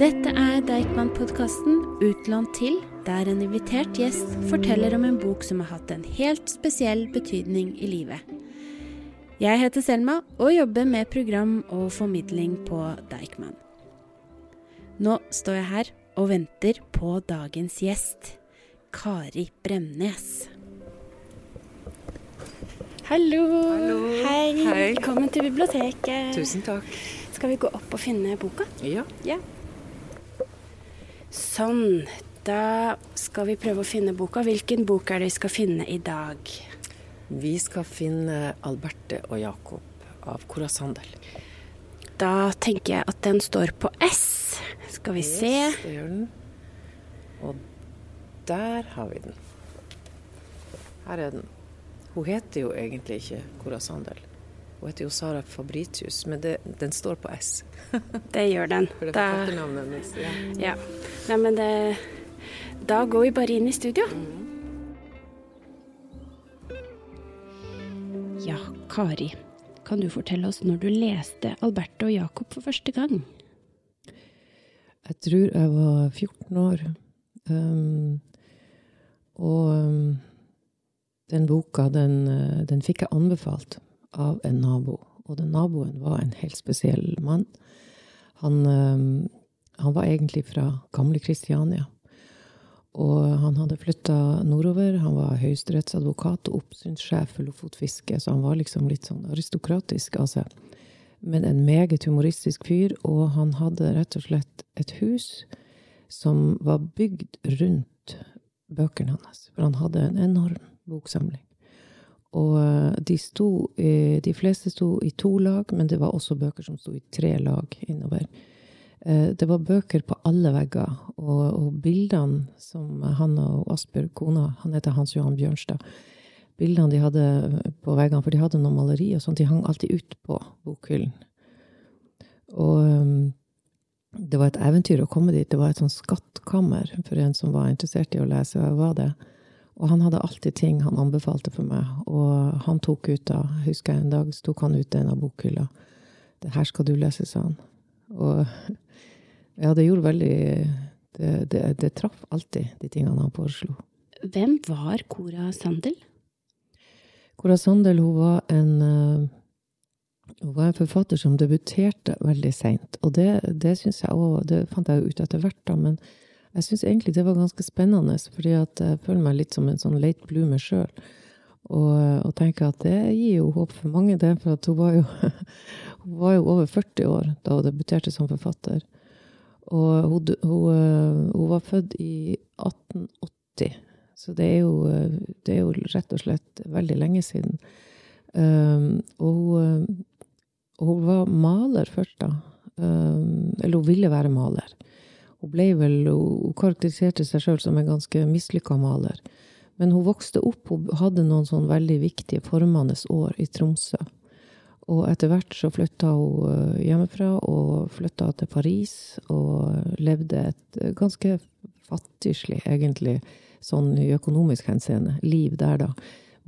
Dette er Deichman-podkasten Utlånt til, der en invitert gjest forteller om en bok som har hatt en helt spesiell betydning i livet. Jeg heter Selma og jobber med program og formidling på Deichman. Nå står jeg her og venter på dagens gjest, Kari Bremnes. Hallo. Hallo. Hei. Hei. Velkommen til biblioteket. Tusen takk. Skal vi gå opp og finne boka? Ja. Ja. Sånn. Da skal vi prøve å finne boka. Hvilken bok er det vi skal finne i dag? Vi skal finne Alberte og Jakob av Cora Sandel. Da tenker jeg at den står på S. Skal vi se. Yes, det gjør den. Og der har vi den. Her er den. Hun heter jo egentlig ikke Cora Sandel. Hun heter jo Sara Fabritius, men det, den står på S. Det gjør den. For det er forfatternavnet hennes. Ja. ja. Nei, men det, da går vi bare inn i studio. Ja, Kari. Kan du fortelle oss når du leste Alberte og Jakob for første gang? Jeg tror jeg var 14 år. Um, og um, den boka, den, uh, den fikk jeg anbefalt av en nabo. Og den naboen var en helt spesiell mann. Han, han var egentlig fra gamle Kristiania. Og han hadde flytta nordover. Han var høyesterettsadvokat og oppsynssjef for Lofotfisket, så han var liksom litt sånn aristokratisk av seg. Men en meget humoristisk fyr, og han hadde rett og slett et hus som var bygd rundt bøkene hans. For han hadde en enorm boksamling. Og eh, de, sto, de fleste sto i to lag, men det var også bøker som sto i tre lag innover. Eh, Det var bøker på alle vegger, og, og bildene som han og Asbjørg, kona, han heter Hans Johan Bjørnstad, bildene de hadde på veggene, for de hadde noen maleri og sånt, de hang alltid ut på bokhyllen. Og det var et eventyr å komme dit. Det var et sånn skattkammer for en som var interessert i å lese. Og jeg var det. Og han hadde alltid ting han anbefalte for meg. Og han tok ut da, husker jeg en dag, så tok han ut en av bokhylla. Det her skal du lese, sa han. Og ja, det gjorde veldig Det, det, det traff alltid, de tingene han foreslo. Hvem var Cora Sandel? Cora Sandel hun var en eh, hun var en forfatter som debuterte veldig seint. Og det, det syns jeg òg det fant jeg jo ut etter hvert, da, men jeg syns egentlig det var ganske spennende, fordi jeg føler meg litt som en sånn late bloomer sjøl. Og, og tenker at det gir jo håp for mange, det, for hun var jo, hun var jo over 40 år da hun debuterte som forfatter. Og hun, hun, eh, hun var født i 1880, så det er, jo, det er jo rett og slett veldig lenge siden. Um, og eh, hun var maler først, da. Um, eller hun ville være maler. Hun ble vel, hun karakteriserte seg sjøl som en ganske mislykka maler. Men hun vokste opp, hun hadde noen sånn veldig viktige formende år i Tromsø. Og etter hvert så flytta hun eh, hjemmefra og flytta til Paris og levde et eh, ganske fattigslig, egentlig, sånn i økonomisk henseende, liv der, da.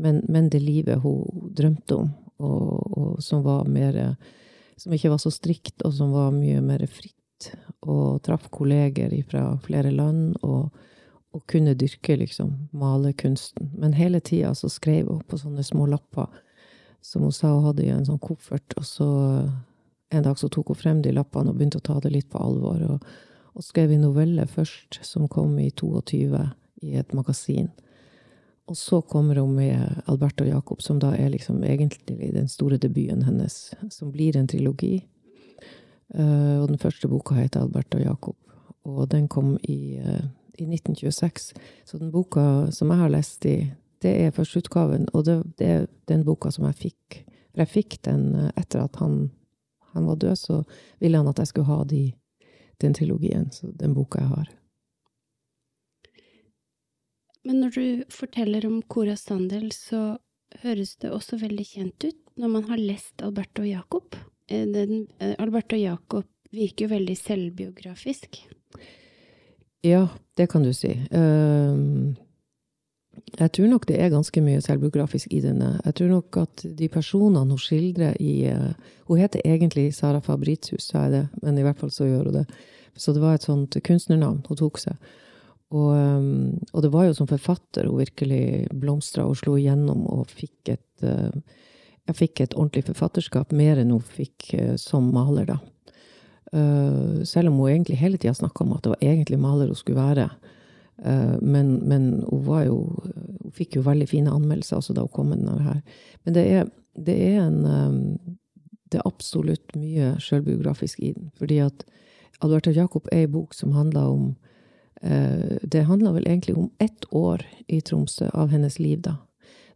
Men, men det livet hun drømte om, og, og som var mer Som ikke var så strikt, og som var mye mer fritt. Og traff kolleger fra flere land, og, og kunne dyrke liksom malerkunsten. Men hele tida så skrev hun på sånne små lapper som hun sa hun hadde i en sånn koffert. Og så en dag så tok hun frem de lappene og begynte å ta det litt på alvor. Og, og skrev en novelle først, som kom i 22 i et magasin. Og så kommer hun med Alberto Jacob, som da er liksom egentlig den store debuten hennes, som blir en trilogi. Eh, og den første boka heter Albert og Jakob, og den kom i, eh, i 1926. Så den boka som jeg har lest i, det er førsteutgaven, og det, det er den boka som jeg fikk. For jeg fikk den eh, etter at han, han var død, så ville han at jeg skulle ha de, den trilogien, så den boka jeg har. Men når du forteller om Cora Sandel, så høres det også veldig kjent ut når man har lest Alberto. Eh, Den, eh, Alberte og Jakob virker jo veldig selvbiografisk. Ja, det kan du si. Ehm, jeg tror nok det er ganske mye selvbiografisk i denne. Jeg tror nok at de personene hun skildrer i eh, Hun heter egentlig Sara Fabritius, sa jeg det, men i hvert fall så gjør hun det. Så det var et sånt kunstnernavn hun tok seg. Og, um, og, det var jo som forfatter hun virkelig blomstra og slo igjennom og fikk et Jeg fikk et ordentlig forfatterskap, mer enn hun fikk uh, som maler, da. Uh, selv om hun egentlig hele tida snakka om at det var egentlig maler hun skulle være. Men, men, hun jo Hun fikk jo veldig fine anmeldelser også da hun kom med denne her. Men det er, det er en Det er absolutt mye sjølbiografisk i den. Fordi at Alberta Jakob er ei bok som handler om Eh, det handler vel egentlig om ett år i Tromsø av hennes liv, da.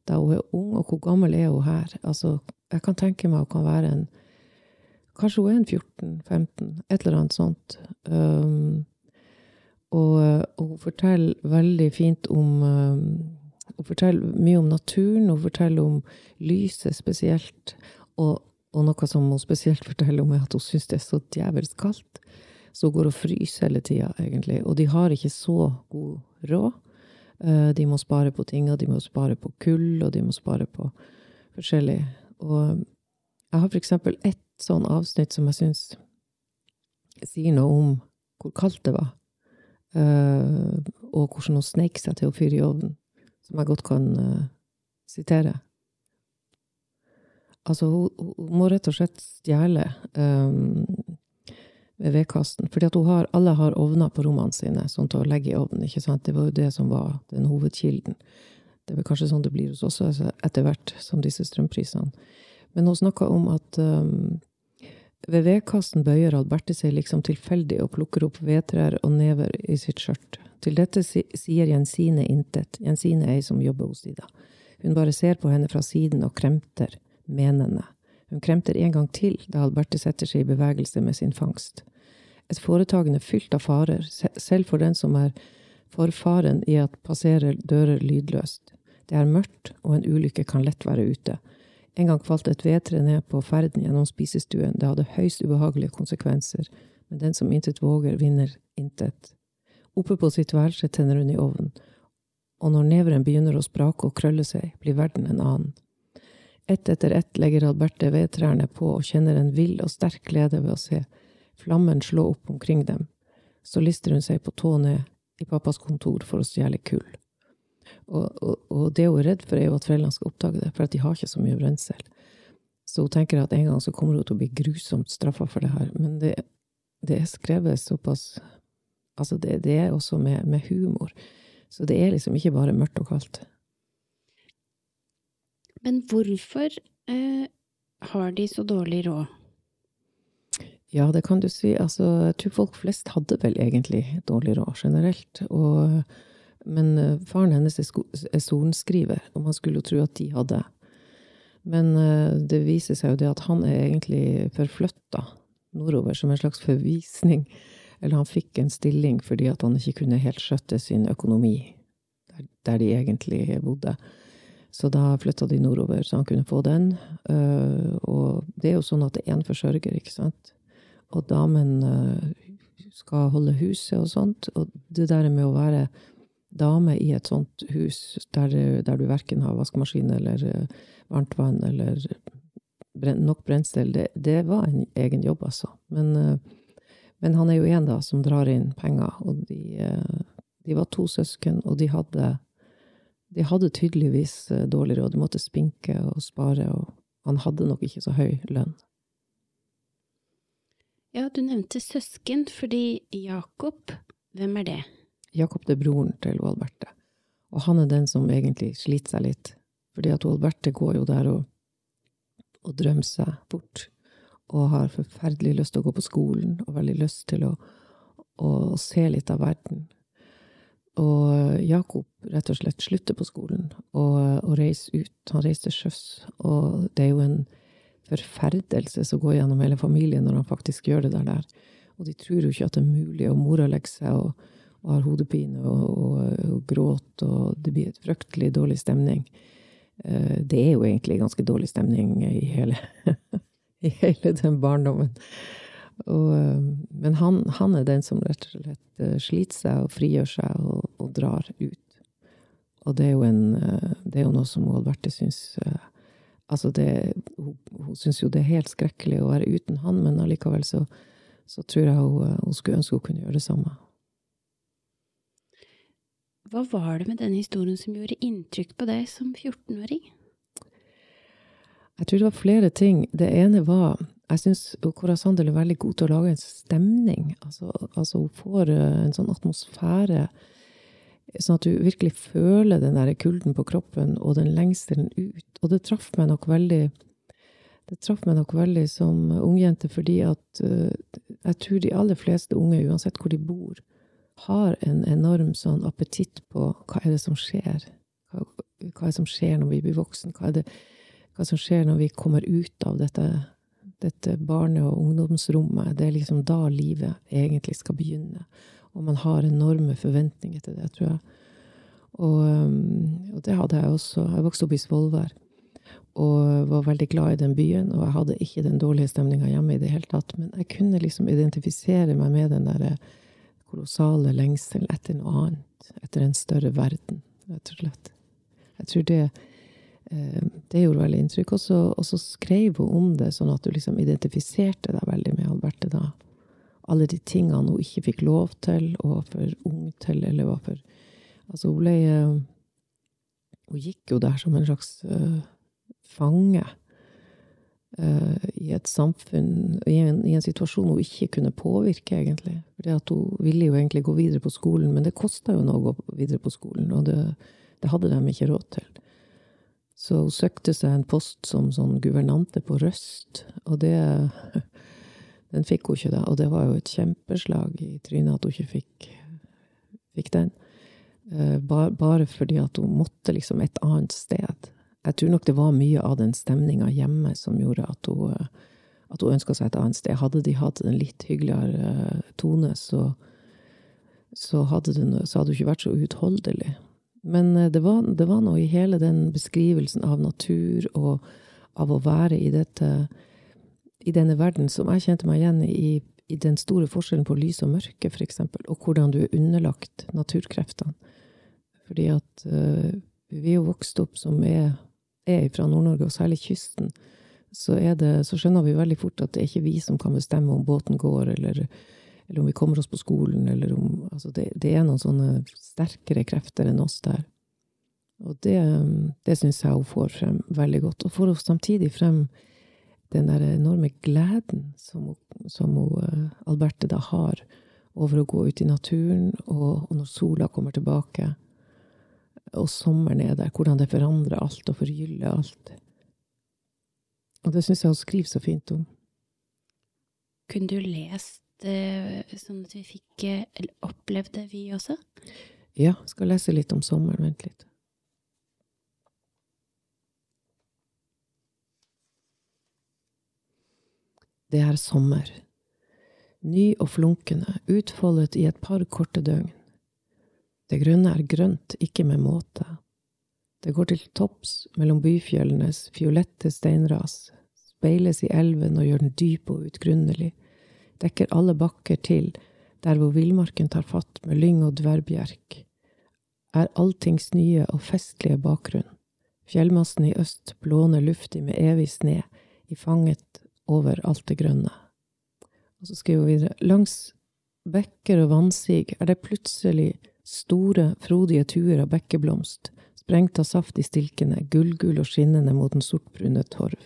Da hun er ung, og hvor gammel er hun her? Altså, jeg kan tenke meg hun kan være en Kanskje hun er en 14-15, et eller annet sånt. Um, og, og, hun forteller veldig fint om um, Hun forteller mye om naturen, hun forteller om lyset spesielt. Og, og noe som hun spesielt forteller om, er at hun syns det er så djevelsk kaldt hun går og fryser hele tida, egentlig. Og de har ikke så god råd. Eh, de må spare på ting, og de må spare på kull, og de må spare på forskjellig. Og jeg har for eksempel ett sånn avsnitt som jeg syns sier noe om hvor kaldt det var, eh, og hvordan hun sneik seg til å fyre i ovnen, som jeg godt kan uh, sitere. Altså, hun, må rett og slett stjele um, ved vedkasten. Fordi alle har ovner på rommene sine, sånn til å legge i ovnen. ikke sant? Det var jo det som var den hovedkilden. Det er vel kanskje sånn det blir hos oss også etter hvert, som disse strømprisene. Men hun snakka om at um, ved vedkasten bøyer Alberte seg liksom tilfeldig og plukker opp vedtrær og never i sitt skjørt. Til dette sier Jensine intet. Jensine er ei som jobber hos Ida. Hun bare ser på henne fra siden og kremter, menende. Hun kremter en gang til da Alberte setter seg i bevegelse med sin fangst. Et foretagende fylt av farer, selv for den som er forfaren i at passerer dører lydløst. Det er mørkt, og en ulykke kan lett være ute. En gang falt et vedtre ned på ferden gjennom spisestuen. Det hadde høyst ubehagelige konsekvenser, men den som intet våger, vinner intet. Oppe på sitt værelse tenner hun i ovnen, og når neveren begynner å sprake og krølle seg, blir verden en annen. Ett etter ett legger Alberte vedtrærne på og kjenner en vill og sterk glede ved å se flammen slå opp omkring dem. Så lister hun seg på tå ned i pappas kontor for å stjele kull. Og, og, og, det hun er redd for, er jo at foreldrene skal oppdage det, for at de har ikke så mye brensel. Så hun tenker at en gang så kommer hun til å bli grusomt straffa for det her. Men det, det er skrevet såpass Altså, det, det er også med, med humor. Så det er liksom ikke bare mørkt og kaldt. Men hvorfor eh, har de så dårlig råd? Ja, det kan du si. Altså, jeg tror folk flest hadde vel egentlig dårlig råd generelt. Og, men uh, faren hennes er, er sorenskriver, og man skulle jo tro at de hadde. Men uh, det viser seg jo det at han er egentlig forflytta nordover som en slags forvisning. Eller han fikk en stilling fordi at han ikke kunne helt skjøtte sin økonomi der de egentlig bodde. Så da flytta de nordover, så han kunne få den. Uh, og det er jo sånn at det er én forsørger, ikke sant. Og damen uh, skal holde huset og sånt. Og det der med å være dame i et sånt hus der, der du verken har vaskemaskin eller uh, varmt vann eller bren nok brensel, det, det, var en egen jobb, altså. Men, men han er jo en, da, som drar inn penger. Og de, de var to søsken, og de hadde de hadde tydeligvis eh, dårlig råd. De måtte spinke og spare, og han hadde nok ikke så høy lønn. Ja, du nevnte søsken, fordi Jakob, hvem er det? Jakob det er broren til Alberte. Og han er den som egentlig sliter seg litt. Fordi at Alberte går jo der og, og drømmer seg bort. Og har forferdelig lyst til å gå på skolen, og veldig lyst til å, å se litt av verden. Og Jakob rett og slett slutter på skolen og, og reiser ut. Han reiser til sjøs. Og det er jo en forferdelse som går gjennom hele familien når han faktisk gjør det der. Og de tror jo ikke at det er mulig. Og mora legger seg og, og har hodepine og, og, og gråter, og det blir et fryktelig dårlig stemning. Eh, det er jo egentlig ganske dårlig stemning i hele, i hele den barndommen. Og, eh, men han, han, er den som rett og slett eh, sliter seg og frigjør seg og, og drar ut. Og det er jo, en, eh, det er jo noe som Alberte syns Altså, det, hun, hun syns jo det er helt skrekkelig å være uten han, men allikevel så, så tror jeg hun, hun skulle ønske hun kunne gjøre det samme. Hva var det med den historien som gjorde inntrykk på deg som 14-åring? Jeg tror det var flere ting. Det ene var Jeg syns Cora Sandel er veldig god til å lage en stemning. Altså, altså hun får eh, en sånn atmosfære sånn at du virkelig føler den der kulden på kroppen og den lengselen ut. Og det traff meg nok veldig det traff meg nok veldig som ungjente, fordi at uh, jeg tror de aller fleste unge, uansett hvor de bor, har en enorm sånn appetitt på hva er det som skjer. Hva, hva er det som skjer når vi blir voksen? Hva er det hva som skjer når vi kommer ut av dette, dette barne- og ungdomsrommet. Det er liksom da livet egentlig skal begynne. Og man har enorme forventninger til det, tror jeg. Og, um, og det hadde jeg også. Jeg vokste opp i Svolvær og var veldig glad i den byen. Og jeg hadde ikke den dårlige stemninga hjemme i det hele tatt. Men jeg kunne liksom identifisere meg med den der kolossale lengselen etter noe annet. Etter en større verden, rett og slett. Jeg tror det det gjorde veldig inntrykk. Og så, og så, skrev hun om det, sånn at du liksom identifiserte deg veldig med Alberte da. Alle de tingene hun ikke fikk lov til, og var for ung til, eller var for Altså, hun ble eh, Hun gikk jo der som en slags uh, fange uh, i et samfunn, i en, i en, situasjon hun ikke kunne påvirke, egentlig. Fordi at hun ville jo egentlig gå videre på skolen, men det kosta jo noe å gå videre på skolen, og det, det hadde de ikke råd til. Så hun søkte seg en post som sånn guvernante på Røst, og det Den fikk hun ikke, da. Og det var jo et kjempeslag i trynet at hun ikke fikk, fikk den. Eh, bare, fordi at hun måtte liksom et annet sted. Jeg tror nok det var mye av den stemninga hjemme som gjorde at hun, at hun ønska seg et annet sted. Hadde de hatt en litt hyggeligere eh, tone, så, så, hadde det, så hadde hun ikke vært så uutholdelig. Men eh, det var, det var, noe i hele den beskrivelsen av natur og av å være i dette i denne verden som jeg kjente meg igjen i, i den store forskjellen på lys og mørke, eksempel, og hvordan du er underlagt naturkreftene. Fordi at uh, vi er jo vokst opp som er, er fra Nord-Norge, og særlig kysten. Så, det, så, skjønner vi veldig fort at det er ikke vi som kan bestemme om båten går, eller eller om vi kommer oss på skolen, eller om Altså, det, det er noen sånne sterkere krefter enn oss der. Og det, det syns jeg hun får frem veldig godt. Og får hun samtidig frem den der enorme gleden som, som hun, eh, Alberte da har over å gå ut i naturen, og, og når sola kommer tilbake, og sommeren er der, hvordan det forandrer alt og forgyller alt. Og det syns jeg hun skriver så fint om. Kunne du lest sånn at vi fikk Eller opplevde vi også? Ja. Skal lese litt om sommeren. Vent litt. Det er sommer. Ny og flunkende, utfoldet i et par korte døgn. Det grønne er grønt, ikke med måte. Det går til topps mellom byfjellenes fiolette steinras, speiles i elven og gjør den dyp og utgrunnelig dekker alle bakker til, der hvor villmarken tar fatt med lyng og dvergbjerk, er alltings nye og festlige bakgrunn. Fjellmassen i øst blåner luftig med evig sne, i fanget over alt det grønne. Og så skriver hun videre, langs bekker og vannsig er det plutselig store, frodige tuer av bekkeblomst, sprengt av saft i stilkene, gullgull og skinnende mot den sortbrune torv.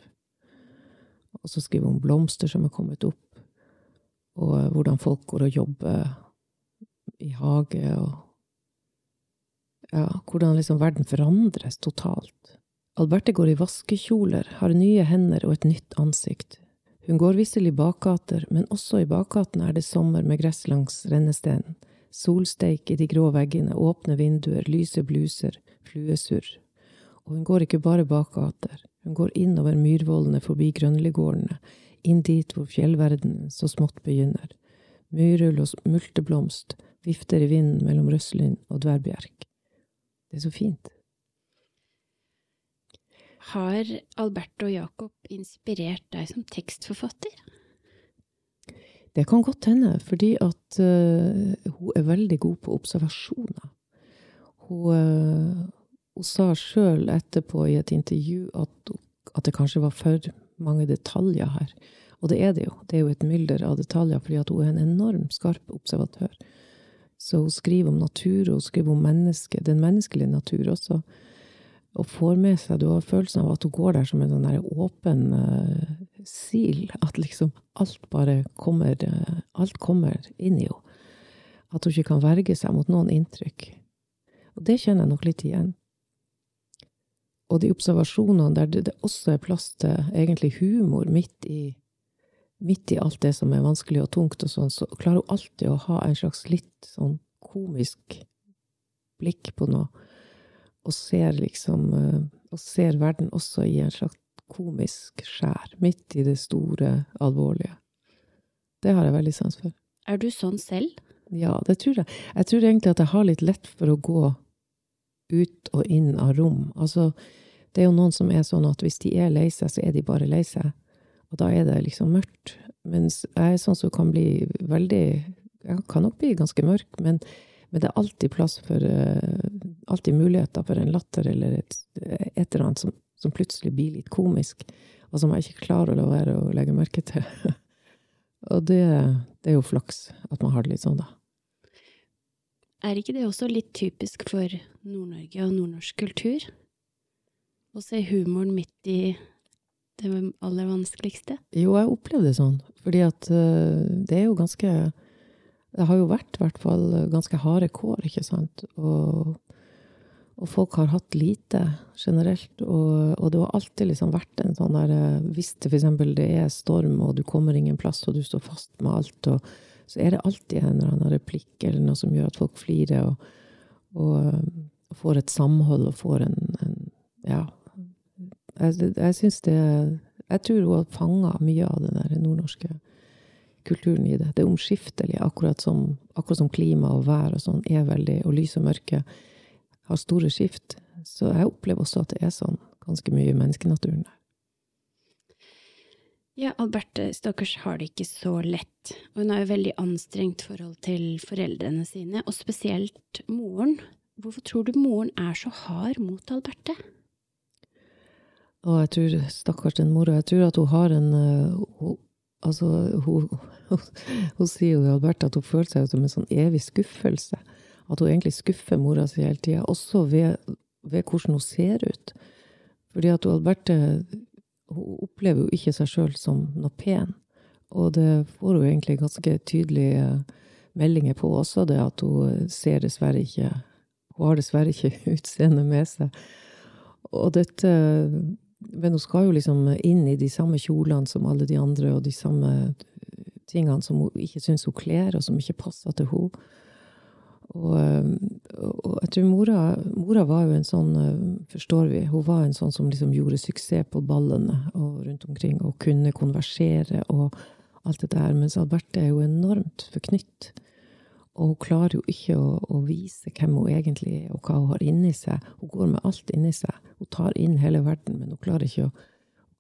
Og så skriver hun blomster som er kommet opp, og hvordan folk går og jobber i hage, og ja, hvordan liksom verden forandres totalt. Alberte går i vaskekjoler, har nye hender og et nytt ansikt. Hun går visselig bakgater, men også i bakgatene er det sommer med gress langs rennesteinen. solsteik i de grå veggene, åpne vinduer, lyse bluser, fluesurr. Og hun går ikke bare bakgater, hun går innover myrvollene forbi grønligårdene, inn dit hvor fjellverdenen så smått begynner. Myrull og multeblomst vifter i vinden mellom røsslyn og dverbjerk. Det er så fint. Har Alberto Jacob inspirert deg som tekstforfatter? Det kan godt hende, fordi at uh, hun er veldig god på observasjoner. Hun, uh, hun sa sjøl etterpå i et intervju at, at det kanskje var for mange detaljer her. Og det er det jo. Det er jo et mylder av detaljer, fordi hun er en enormt skarp observatør. Så hun skriver om natur, og hun skriver om menneske, den menneskelige natur også. Og får med seg Du har følelsen av at hun går der som en sånn åpen uh, sil. At liksom alt bare kommer uh, Alt kommer inn i henne. At hun ikke kan verge seg mot noen inntrykk. Og det kjenner jeg nok litt igjen. Og de observasjonene der det, det også er plass til egentlig humor midt i, midt i alt det som er vanskelig og tungt, og sånn, så klarer hun alltid å ha en slags litt sånn komisk blikk på noe. Og ser liksom eh, Og ser verden også i en slags komisk skjær, midt i det store, alvorlige. Det har jeg veldig sans for. Er du sånn selv? Ja, det tror jeg. Jeg tror egentlig at jeg har litt lett for å gå ut og inn av rom. Altså, det er jo noen som er sånn at hvis de er lei seg, så er de bare lei seg. Og da er det liksom mørkt. Mens jeg er sånn som kan bli veldig Jeg kan nok bli ganske mørk, men, men det er alltid plass for uh, Alltid muligheter for en latter eller et, et eller annet som, som, plutselig blir litt komisk, og som jeg ikke klarer å la være å legge merke til. og det, det er jo flaks at man har det litt sånn, da. Er ikke det også litt typisk for Nord-Norge og nordnorsk kultur? Å se humoren midt i det aller vanskeligste? Jo, jeg opplevde det sånn. Fordi at uh, det er jo ganske Det har jo vært i hvert fall ganske harde kår, ikke sant? Og, og folk har hatt lite generelt. Og, og, det har alltid liksom vært en sånn der eh, Hvis det f.eks. det er storm, og du kommer ingen plass, og du står fast med alt, og så er det alltid en eller annen replikk eller noe som gjør at folk flirer, og, og, og får et samhold og får en, en Ja. Jeg, jeg syns det Jeg tror hun har fanga mye av den der nordnorske kulturen i det. Det omskiftelige, akkurat som, akkurat som klima og vær og sånn er veldig, og lys og mørke har store skift. Så jeg opplever også at det er sånn ganske mye i menneskenaturen der. Ja, Alberte, stakkars, har det ikke så lett. Og hun har jo veldig anstrengt forhold til foreldrene sine, og spesielt moren. Hvorfor tror du moren er så hard mot Alberte? Og jeg tror, stakkars den mora, jeg tror at hun har en uh, hun, Altså, hun, hun, hun, sier jo Alberte at hun føler seg som en sånn evig skuffelse. At hun egentlig skuffer mora si hele tida, også ved, ved, hvordan hun ser ut. Fordi at Alberte hun opplever jo ikke seg sjøl som noe pen. Og det får hun egentlig ganske tydelige meldinger på også, det at hun ser dessverre ikke Hun har dessverre ikke utseendet med seg. Og dette Men hun skal jo liksom inn i de samme kjolene som alle de andre, og de samme tingene som hun ikke syns hun kler, og som ikke passer til henne. Og, og, jeg tror mora, mora, var jo en sånn, forstår vi, hun var en sånn som liksom gjorde suksess på ballene og rundt omkring, og kunne konversere og alt det der. Mens Alberte er jo enormt forknytt. Og hun klarer jo ikke å, å, vise hvem hun egentlig er, og hva hun har inni seg. Hun går med alt inni seg. Hun tar inn hele verden, men hun klarer ikke å,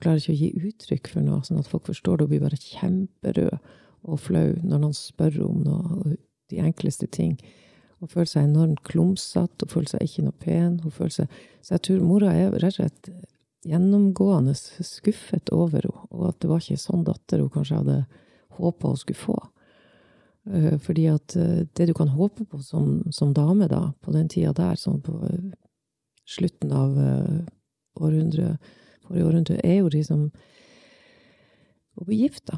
klarer ikke å gi uttrykk for noe, sånn at folk forstår det. Hun blir bare kjemperød og flau når noen spør om noe, de enkleste ting. Hun føler seg enormt klumsete, hun føler seg ikke noe pen. Seg, så jeg tror mora er rett og slett gjennomgående skuffet over henne, og at det var ikke sånn datter hun kanskje hadde håpa hun skulle få. Eh, fordi at eh, det du kan håpe på som, som dame, da, på den tida der, sånn på eh, slutten av århundret, forrige århundre, er jo liksom å bli gift.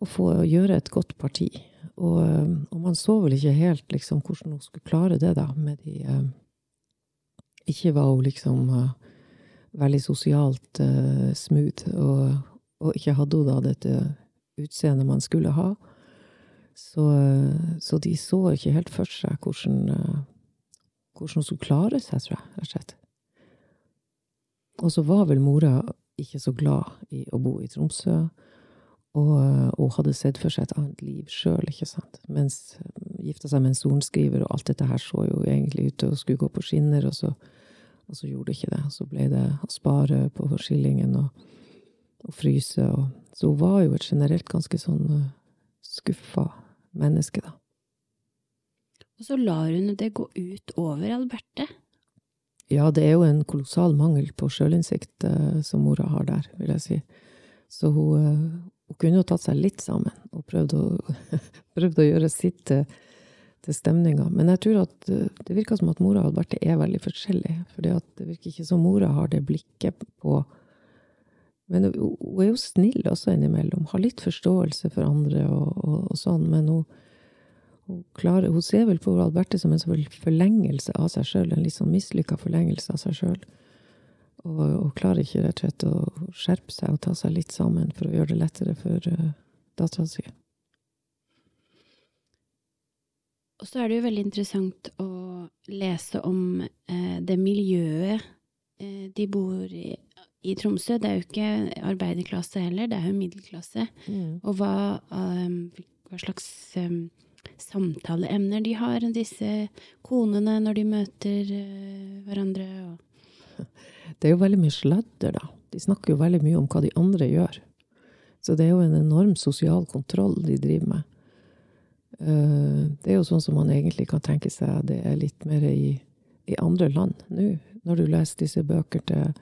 Og få gjøre et godt parti. Og, eh, og, man så vel ikke helt liksom, hvordan hun skulle klare det, da, med de eh, Ikke var hun liksom uh, veldig sosialt eh, smooth, og, og, ikke hadde hun da dette utseendet man skulle ha. Så, så, de så ikke helt for seg hvordan, hvordan hun skulle klare seg, tror jeg, rett og. Og så var vel mora ikke så glad i å bo i Tromsø. Og, og, hadde sett for seg et annet liv sjøl, ikke sant. Mens gifta seg med en sorenskriver, og alt dette her så jo egentlig ut til å skulle gå på skinner, og så, og så gjorde det ikke det. Så ble det å spare på skillingen og, og fryse. Og, så hun var jo et generelt ganske sånn uh, skuffa menneske, da. Og så lar hun det gå ut over Alberte? Ja, det er jo en kolossal mangel på sjølinnsikt som mora har der, vil jeg si. Så hun, hun kunne jo tatt seg litt sammen og prøvd å, prøvd å gjøre sitt til, til stemninga. Men jeg tror at det virker som at mora og Alberte er veldig forskjellige. For det virker ikke som mora har det blikket på Men hun er jo snill også innimellom. Har litt forståelse for andre og, og, og sånn. Men hun, hun, klarer, hun, ser vel på Alberte som en forlengelse av seg sjøl. En litt sånn mislykka forlengelse av seg sjøl. Og, og, klarer ikke rett og slett å skjerpe seg og ta seg litt sammen for å gjøre det lettere for uh, dattera si. Og så er det jo veldig interessant å lese om eh, det miljøet eh, de bor i, i, Tromsø. Det er jo ikke arbeiderklasse heller, det er jo middelklasse. Mm. Og hva, um, hva slags um, samtaleemner de har, disse konene, når de møter uh, hverandre. Og det er jo veldig mye sladder, da. De snakker jo veldig mye om hva de andre gjør. Så det er jo en enorm sosial kontroll de driver med. Eh, det er jo sånn som man egentlig kan tenke seg det er litt mer i, i andre land nå, når du leser disse bøker til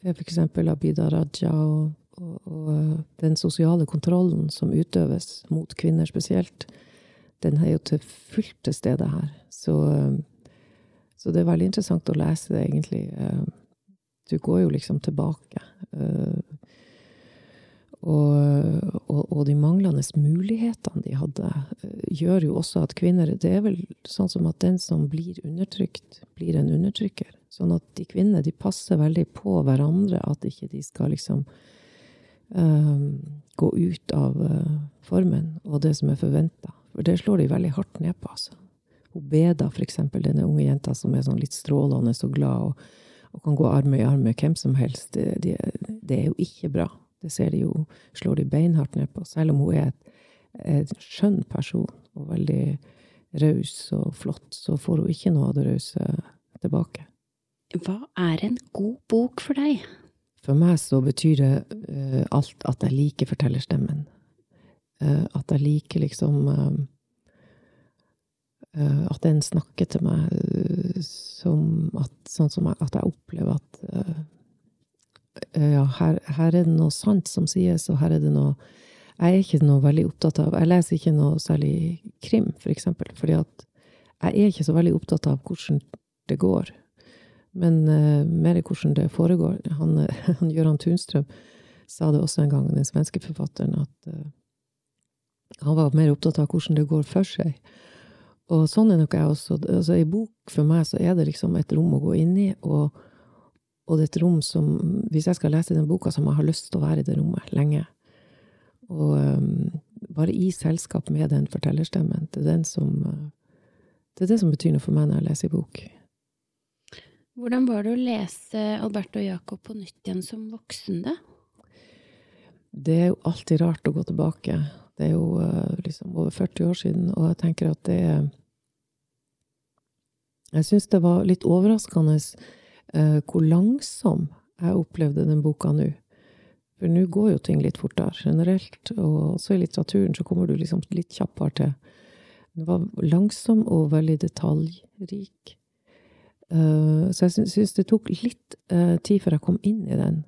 f.eks. Abida Raja og, og, og, eh, den sosiale kontrollen som utøves mot kvinner spesielt, den er jo til fullt til stede her. Så, eh, så det er veldig interessant å lese det, egentlig du går jo liksom tilbake. Eh, og, og, og, de manglende mulighetene de hadde, eh, gjør jo også at kvinner Det er vel sånn som at den som blir undertrykt, blir en undertrykker. Sånn at de kvinnene de passer veldig på hverandre, at ikke de skal liksom um, gå ut av uh, formen og det som er forventa. For det slår de veldig hardt ned på, altså. Hun Beda, for eksempel, denne unge jenta som er sånn litt strålende og glad. og og kan gå arm i arm med hvem som helst, det, det, det, er jo ikke bra. Det ser de jo, slår de beinhardt ned på. Selv om hun er en skjønn person og veldig raus og flott, så får hun ikke noe av det rause tilbake. Hva er en god bok for deg? For meg så betyr det uh, alt at jeg liker fortellerstemmen. Uh, at jeg liker liksom uh, at en snakker til meg eh, som at, sånn som jeg, at jeg opplever at uh, ja, her, her, er det noe sant som sies, og her er det noe Jeg er ikke noe veldig opptatt av Jeg leser ikke noe særlig krim, for eksempel, fordi at jeg er ikke så veldig opptatt av hvordan det går, men uh, mer hvordan det foregår. Han, han Gøran Tunstrøm sa det også en gang, den svenske forfatteren, at uh, han var mer opptatt av hvordan det går for seg. Og sånn er nok jeg også. Altså, Ei bok for meg så er det liksom et rom å gå inn i, og, og det er et rom som Hvis jeg skal lese den boka, så må jeg ha lyst til å være i det rommet lenge. Og um, bare i selskap med den fortellerstemmen. Det er, den som, det er det som betyr noe for meg når jeg leser en bok. Hvordan var det å lese Alberto og Jacob på nytt igjen som voksen, da? Det er jo alltid rart å gå tilbake. Det er jo uh, liksom over 40 år siden, og jeg tenker at det er jeg syns det var litt overraskende eh, hvor langsom jeg opplevde den boka nå. For nå går jo ting litt fortere generelt, og også i litteraturen så kommer du liksom litt kjappere til. Den var langsom og veldig detaljrik. Uh, så jeg syns det tok litt uh, tid før jeg kom inn i den.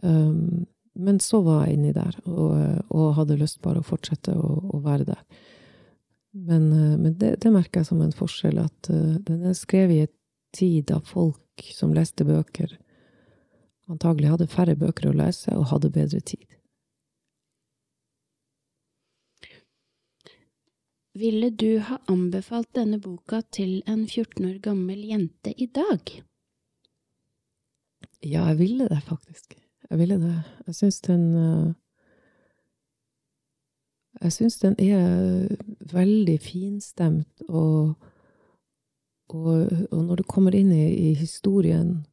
Um, men så var jeg inni der, og, og, hadde lyst bare å fortsette å, å være der. Men, eh, men det, det, merker jeg som en forskjell, at uh, den er skrevet i en tid av folk som leste bøker, antagelig hadde færre bøker å lese og hadde bedre tid. Ville du ha anbefalt denne boka til en 14 år gammel jente i dag? Ja, jeg ville det, faktisk. Jeg ville det. Jeg syns den uh, jeg syns den er veldig finstemt, og, og, og, når du kommer inn i, i, historien,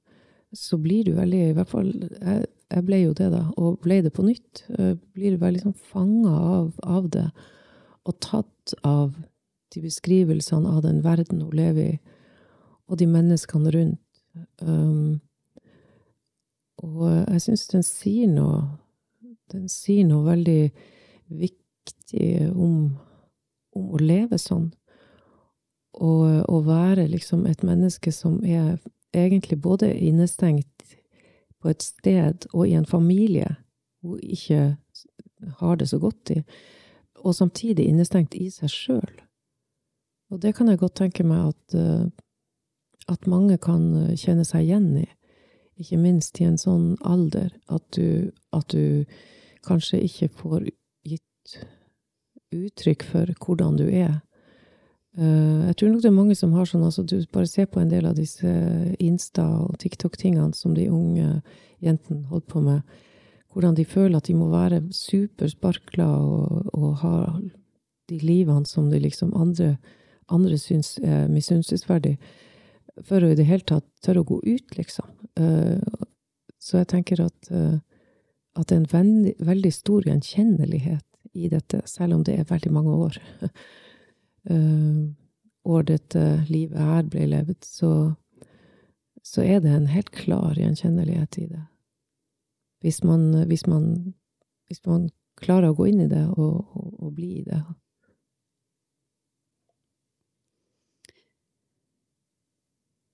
så blir du veldig I hvert fall jeg, jeg, ble jo det, da, og ble det på nytt. Jeg blir veldig sånn fanga av, av, det, og tatt av de beskrivelsene av den verden hun lever i, og de menneskene rundt. Um, og jeg syns den sier noe Den sier noe veldig viktig viktig om, om å leve sånn. Og å være liksom et menneske som er egentlig både innestengt på et sted og i en familie hun ikke har det så godt i. Og samtidig innestengt i seg sjøl. Og det kan jeg godt tenke meg at, uh, at mange kan kjenne seg igjen i. Ikke minst i en sånn alder at du, at du kanskje ikke får gitt uttrykk for hvordan du er. Uh, jeg tror nok det er mange som har sånn, altså du bare ser på en del av disse Insta- og TikTok-tingene som de unge jentene holder på med, hvordan de føler at de må være supersparkla og, og ha de livene som de liksom andre, andre syns er misunnelsesverdig, for å i det hele tatt tørre å gå ut, liksom. Uh, så jeg tenker at, uh, at det er en veldig, veldig stor gjenkjennelighet i dette, selv om det er veldig mange år. uh, år dette livet her ble levd, så, så er det en helt klar gjenkjennelighet i det. Hvis man, hvis man, hvis man klarer å gå inn i det og, og, og bli i det.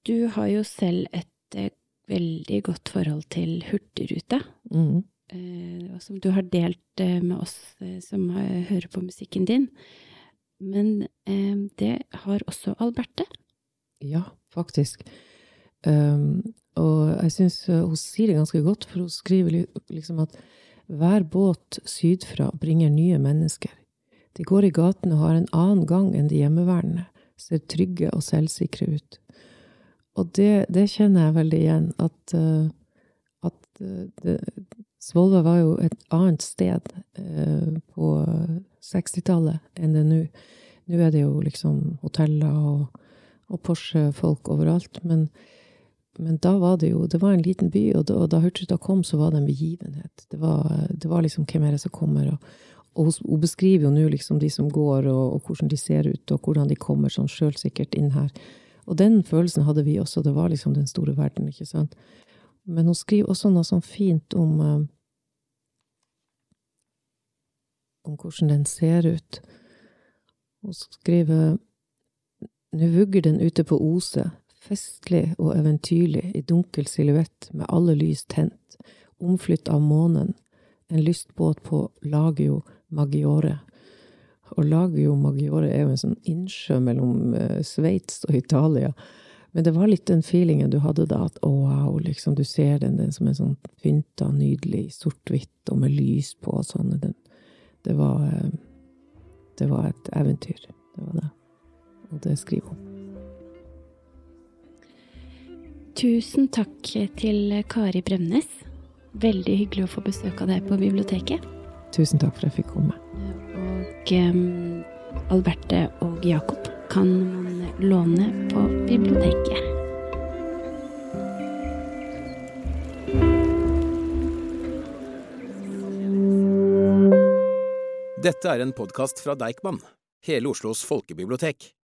Du har jo selv et eh, veldig godt forhold til Hurtigrute. Mm. Eh, som du har delt eh, med oss eh, som hører på musikken din. Men det har også Alberte. Ja, faktisk. Um, og jeg syns hun sier det ganske godt, for hun skriver liksom at hver båt sydfra bringer nye mennesker. De går i gatene og har en annen gang enn de hjemmeværende, ser trygge og selvsikre ut. Og det, det kjenner jeg veldig igjen, at, at det, Svolvær var jo et annet sted uh, på 60-tallet enn det er nå. Nå er det jo liksom hoteller og, og Porsche-folk overalt. Men, men, da var det jo Det var en liten by, og da, og da Hurtigruten kom, så var det en begivenhet. Det var, det var liksom hvem er det som kommer? Og, og hun beskriver jo nå liksom de som går, og, og, hvordan de ser ut, og hvordan de kommer sånn sjølsikkert inn her. Og den følelsen hadde vi også. Det var liksom den store verden, ikke sant. Men hun skriver også noe sånn fint om uh, om hvordan den ser ut. Hun skriver Nå vugger den ute på Ose, festlig og eventyrlig, i dunkel silhuett, med alle lys tent, omflytt av månen, en lystbåt på Lagio Maggiore. Og Lagio Maggiore er jo en sånn innsjø mellom uh, Sveits og Italia. Men det var litt den feelingen du hadde da, at å, wow, liksom, du ser den, den som en sånn pynta, nydelig, sort-hvitt og med lys på og sånn. Den, det var uh, det var et eventyr. Det var det. Og det skriver hun. Tusen takk til Kari Bremnes. Veldig hyggelig å få besøk av deg på biblioteket. Tusen takk for at jeg fikk komme. Og um, Alberte og Jakob kan man låne på biblioteket. Dette er en podkast fra Deichman, hele Oslos folkebibliotek.